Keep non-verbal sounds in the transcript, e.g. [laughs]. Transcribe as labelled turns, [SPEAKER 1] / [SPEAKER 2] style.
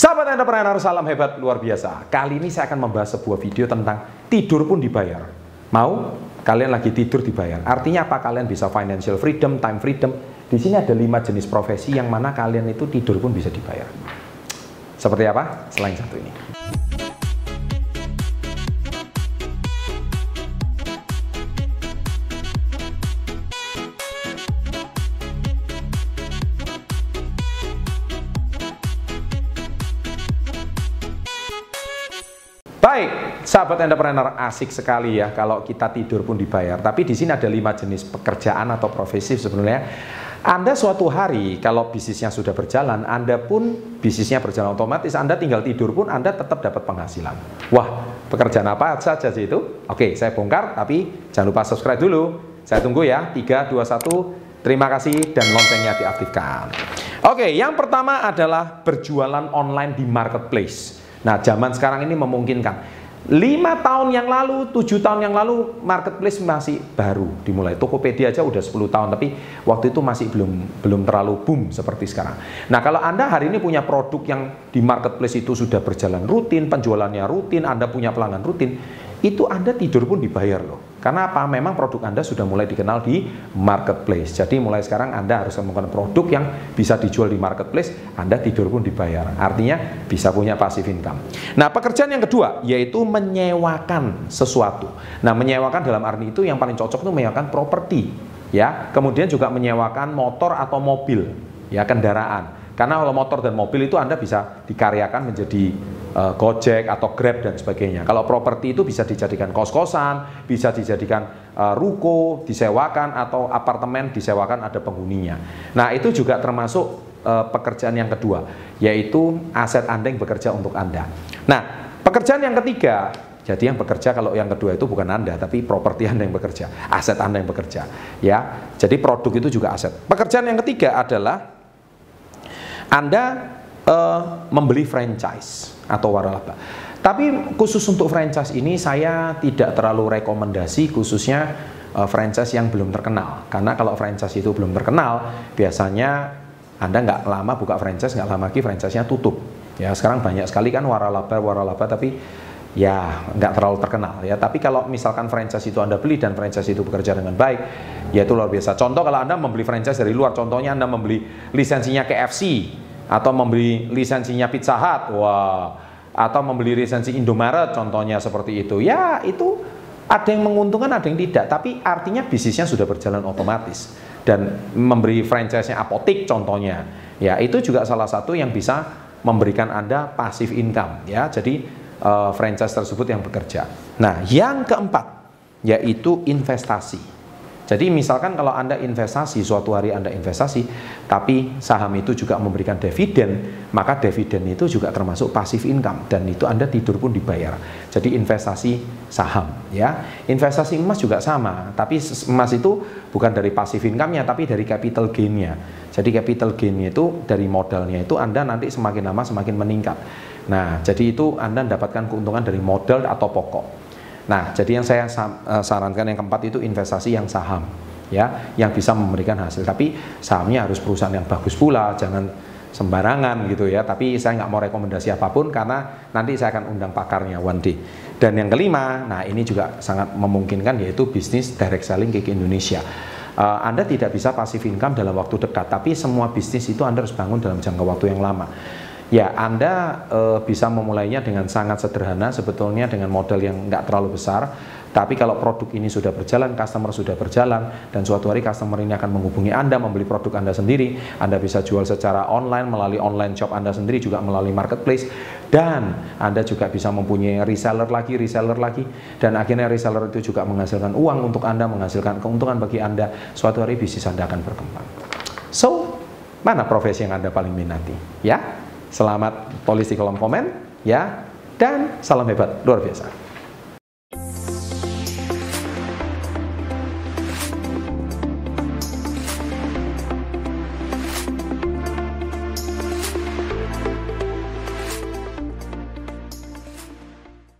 [SPEAKER 1] entrepreneur, salam hebat luar biasa. Kali ini saya akan membahas sebuah video tentang tidur pun dibayar. Mau? Kalian lagi tidur dibayar. Artinya apa? Kalian bisa financial freedom, time freedom. Di sini ada lima jenis profesi yang mana kalian itu tidur pun bisa dibayar. Seperti apa? Selain satu ini. Baik, sahabat entrepreneur asik sekali ya kalau kita tidur pun dibayar. Tapi di sini ada lima jenis pekerjaan atau profesi sebenarnya. Anda suatu hari kalau bisnisnya sudah berjalan, Anda pun bisnisnya berjalan otomatis, Anda tinggal tidur pun Anda tetap dapat penghasilan. Wah, pekerjaan apa saja sih itu? Oke, saya bongkar, tapi jangan lupa subscribe dulu. Saya tunggu ya, 3, 2, 1. Terima kasih dan loncengnya diaktifkan. Oke, yang pertama adalah berjualan online di marketplace. Nah, zaman sekarang ini memungkinkan. Lima tahun yang lalu, tujuh tahun yang lalu, marketplace masih baru dimulai. Tokopedia aja udah 10 tahun, tapi waktu itu masih belum belum terlalu boom seperti sekarang. Nah, kalau Anda hari ini punya produk yang di marketplace itu sudah berjalan rutin, penjualannya rutin, Anda punya pelanggan rutin, itu Anda tidur pun dibayar loh. Karena apa? Memang produk Anda sudah mulai dikenal di marketplace. Jadi mulai sekarang Anda harus menemukan produk yang bisa dijual di marketplace, Anda tidur pun dibayar. Artinya bisa punya passive income. Nah, pekerjaan yang kedua yaitu menyewakan sesuatu. Nah, menyewakan dalam arti itu yang paling cocok itu menyewakan properti, ya. Kemudian juga menyewakan motor atau mobil, ya kendaraan. Karena kalau motor dan mobil itu Anda bisa dikaryakan menjadi uh, Gojek atau Grab dan sebagainya. Kalau properti itu bisa dijadikan kos-kosan, bisa dijadikan uh, ruko, disewakan atau apartemen disewakan ada penghuninya. Nah, itu juga termasuk uh, pekerjaan yang kedua, yaitu aset Anda yang bekerja untuk Anda. Nah, pekerjaan yang ketiga jadi yang bekerja kalau yang kedua itu bukan Anda, tapi properti [laughs] Anda yang bekerja, aset Anda yang bekerja. Ya, jadi produk itu juga aset. Pekerjaan yang ketiga adalah Anda uh, membeli franchise atau waralaba. Tapi khusus untuk franchise ini saya tidak terlalu rekomendasi khususnya uh, franchise yang belum terkenal. Karena kalau franchise itu belum terkenal, biasanya Anda nggak lama buka franchise, nggak lama lagi franchise-nya tutup. Ya sekarang banyak sekali kan waralaba, waralaba tapi ya nggak terlalu terkenal ya. Tapi kalau misalkan franchise itu Anda beli dan franchise itu bekerja dengan baik, ya itu luar biasa. Contoh kalau Anda membeli franchise dari luar, contohnya Anda membeli lisensinya KFC, atau membeli lisensinya Pizza Hut, wah, atau membeli lisensi Indomaret contohnya seperti itu. Ya, itu ada yang menguntungkan, ada yang tidak, tapi artinya bisnisnya sudah berjalan otomatis dan memberi franchise-nya apotik contohnya. Ya, itu juga salah satu yang bisa memberikan Anda pasif income ya. Jadi uh, franchise tersebut yang bekerja. Nah, yang keempat yaitu investasi. Jadi misalkan kalau Anda investasi, suatu hari Anda investasi, tapi saham itu juga memberikan dividen, maka dividen itu juga termasuk pasif income dan itu Anda tidur pun dibayar. Jadi investasi saham ya. Investasi emas juga sama, tapi emas itu bukan dari pasif income-nya tapi dari capital gain-nya. Jadi capital gain-nya itu dari modalnya itu Anda nanti semakin lama semakin meningkat. Nah, jadi itu Anda mendapatkan keuntungan dari modal atau pokok. Nah, jadi yang saya eh, sarankan yang keempat itu investasi yang saham, ya, yang bisa memberikan hasil. Tapi sahamnya harus perusahaan yang bagus pula, jangan sembarangan gitu ya. Tapi saya nggak mau rekomendasi apa pun karena nanti saya akan undang pakarnya one day. Dan yang kelima, nah ini juga sangat memungkinkan yaitu bisnis direct selling ke Indonesia. Uh, anda tidak bisa passive income dalam waktu dekat, tapi semua bisnis itu Anda harus bangun dalam jangka waktu yang lama. Ya, Anda e, bisa memulainya dengan sangat sederhana, sebetulnya dengan modal yang nggak terlalu besar. Tapi kalau produk ini sudah berjalan, customer sudah berjalan, dan suatu hari customer ini akan menghubungi Anda, membeli produk Anda sendiri, Anda bisa jual secara online, melalui online shop Anda sendiri, juga melalui marketplace, dan Anda juga bisa mempunyai reseller lagi, reseller lagi, dan akhirnya reseller itu juga menghasilkan uang untuk Anda, menghasilkan keuntungan bagi Anda, suatu hari bisnis Anda akan berkembang. So, mana profesi yang Anda paling minati? Ya, Selamat tulis di kolom komen ya dan salam hebat luar biasa.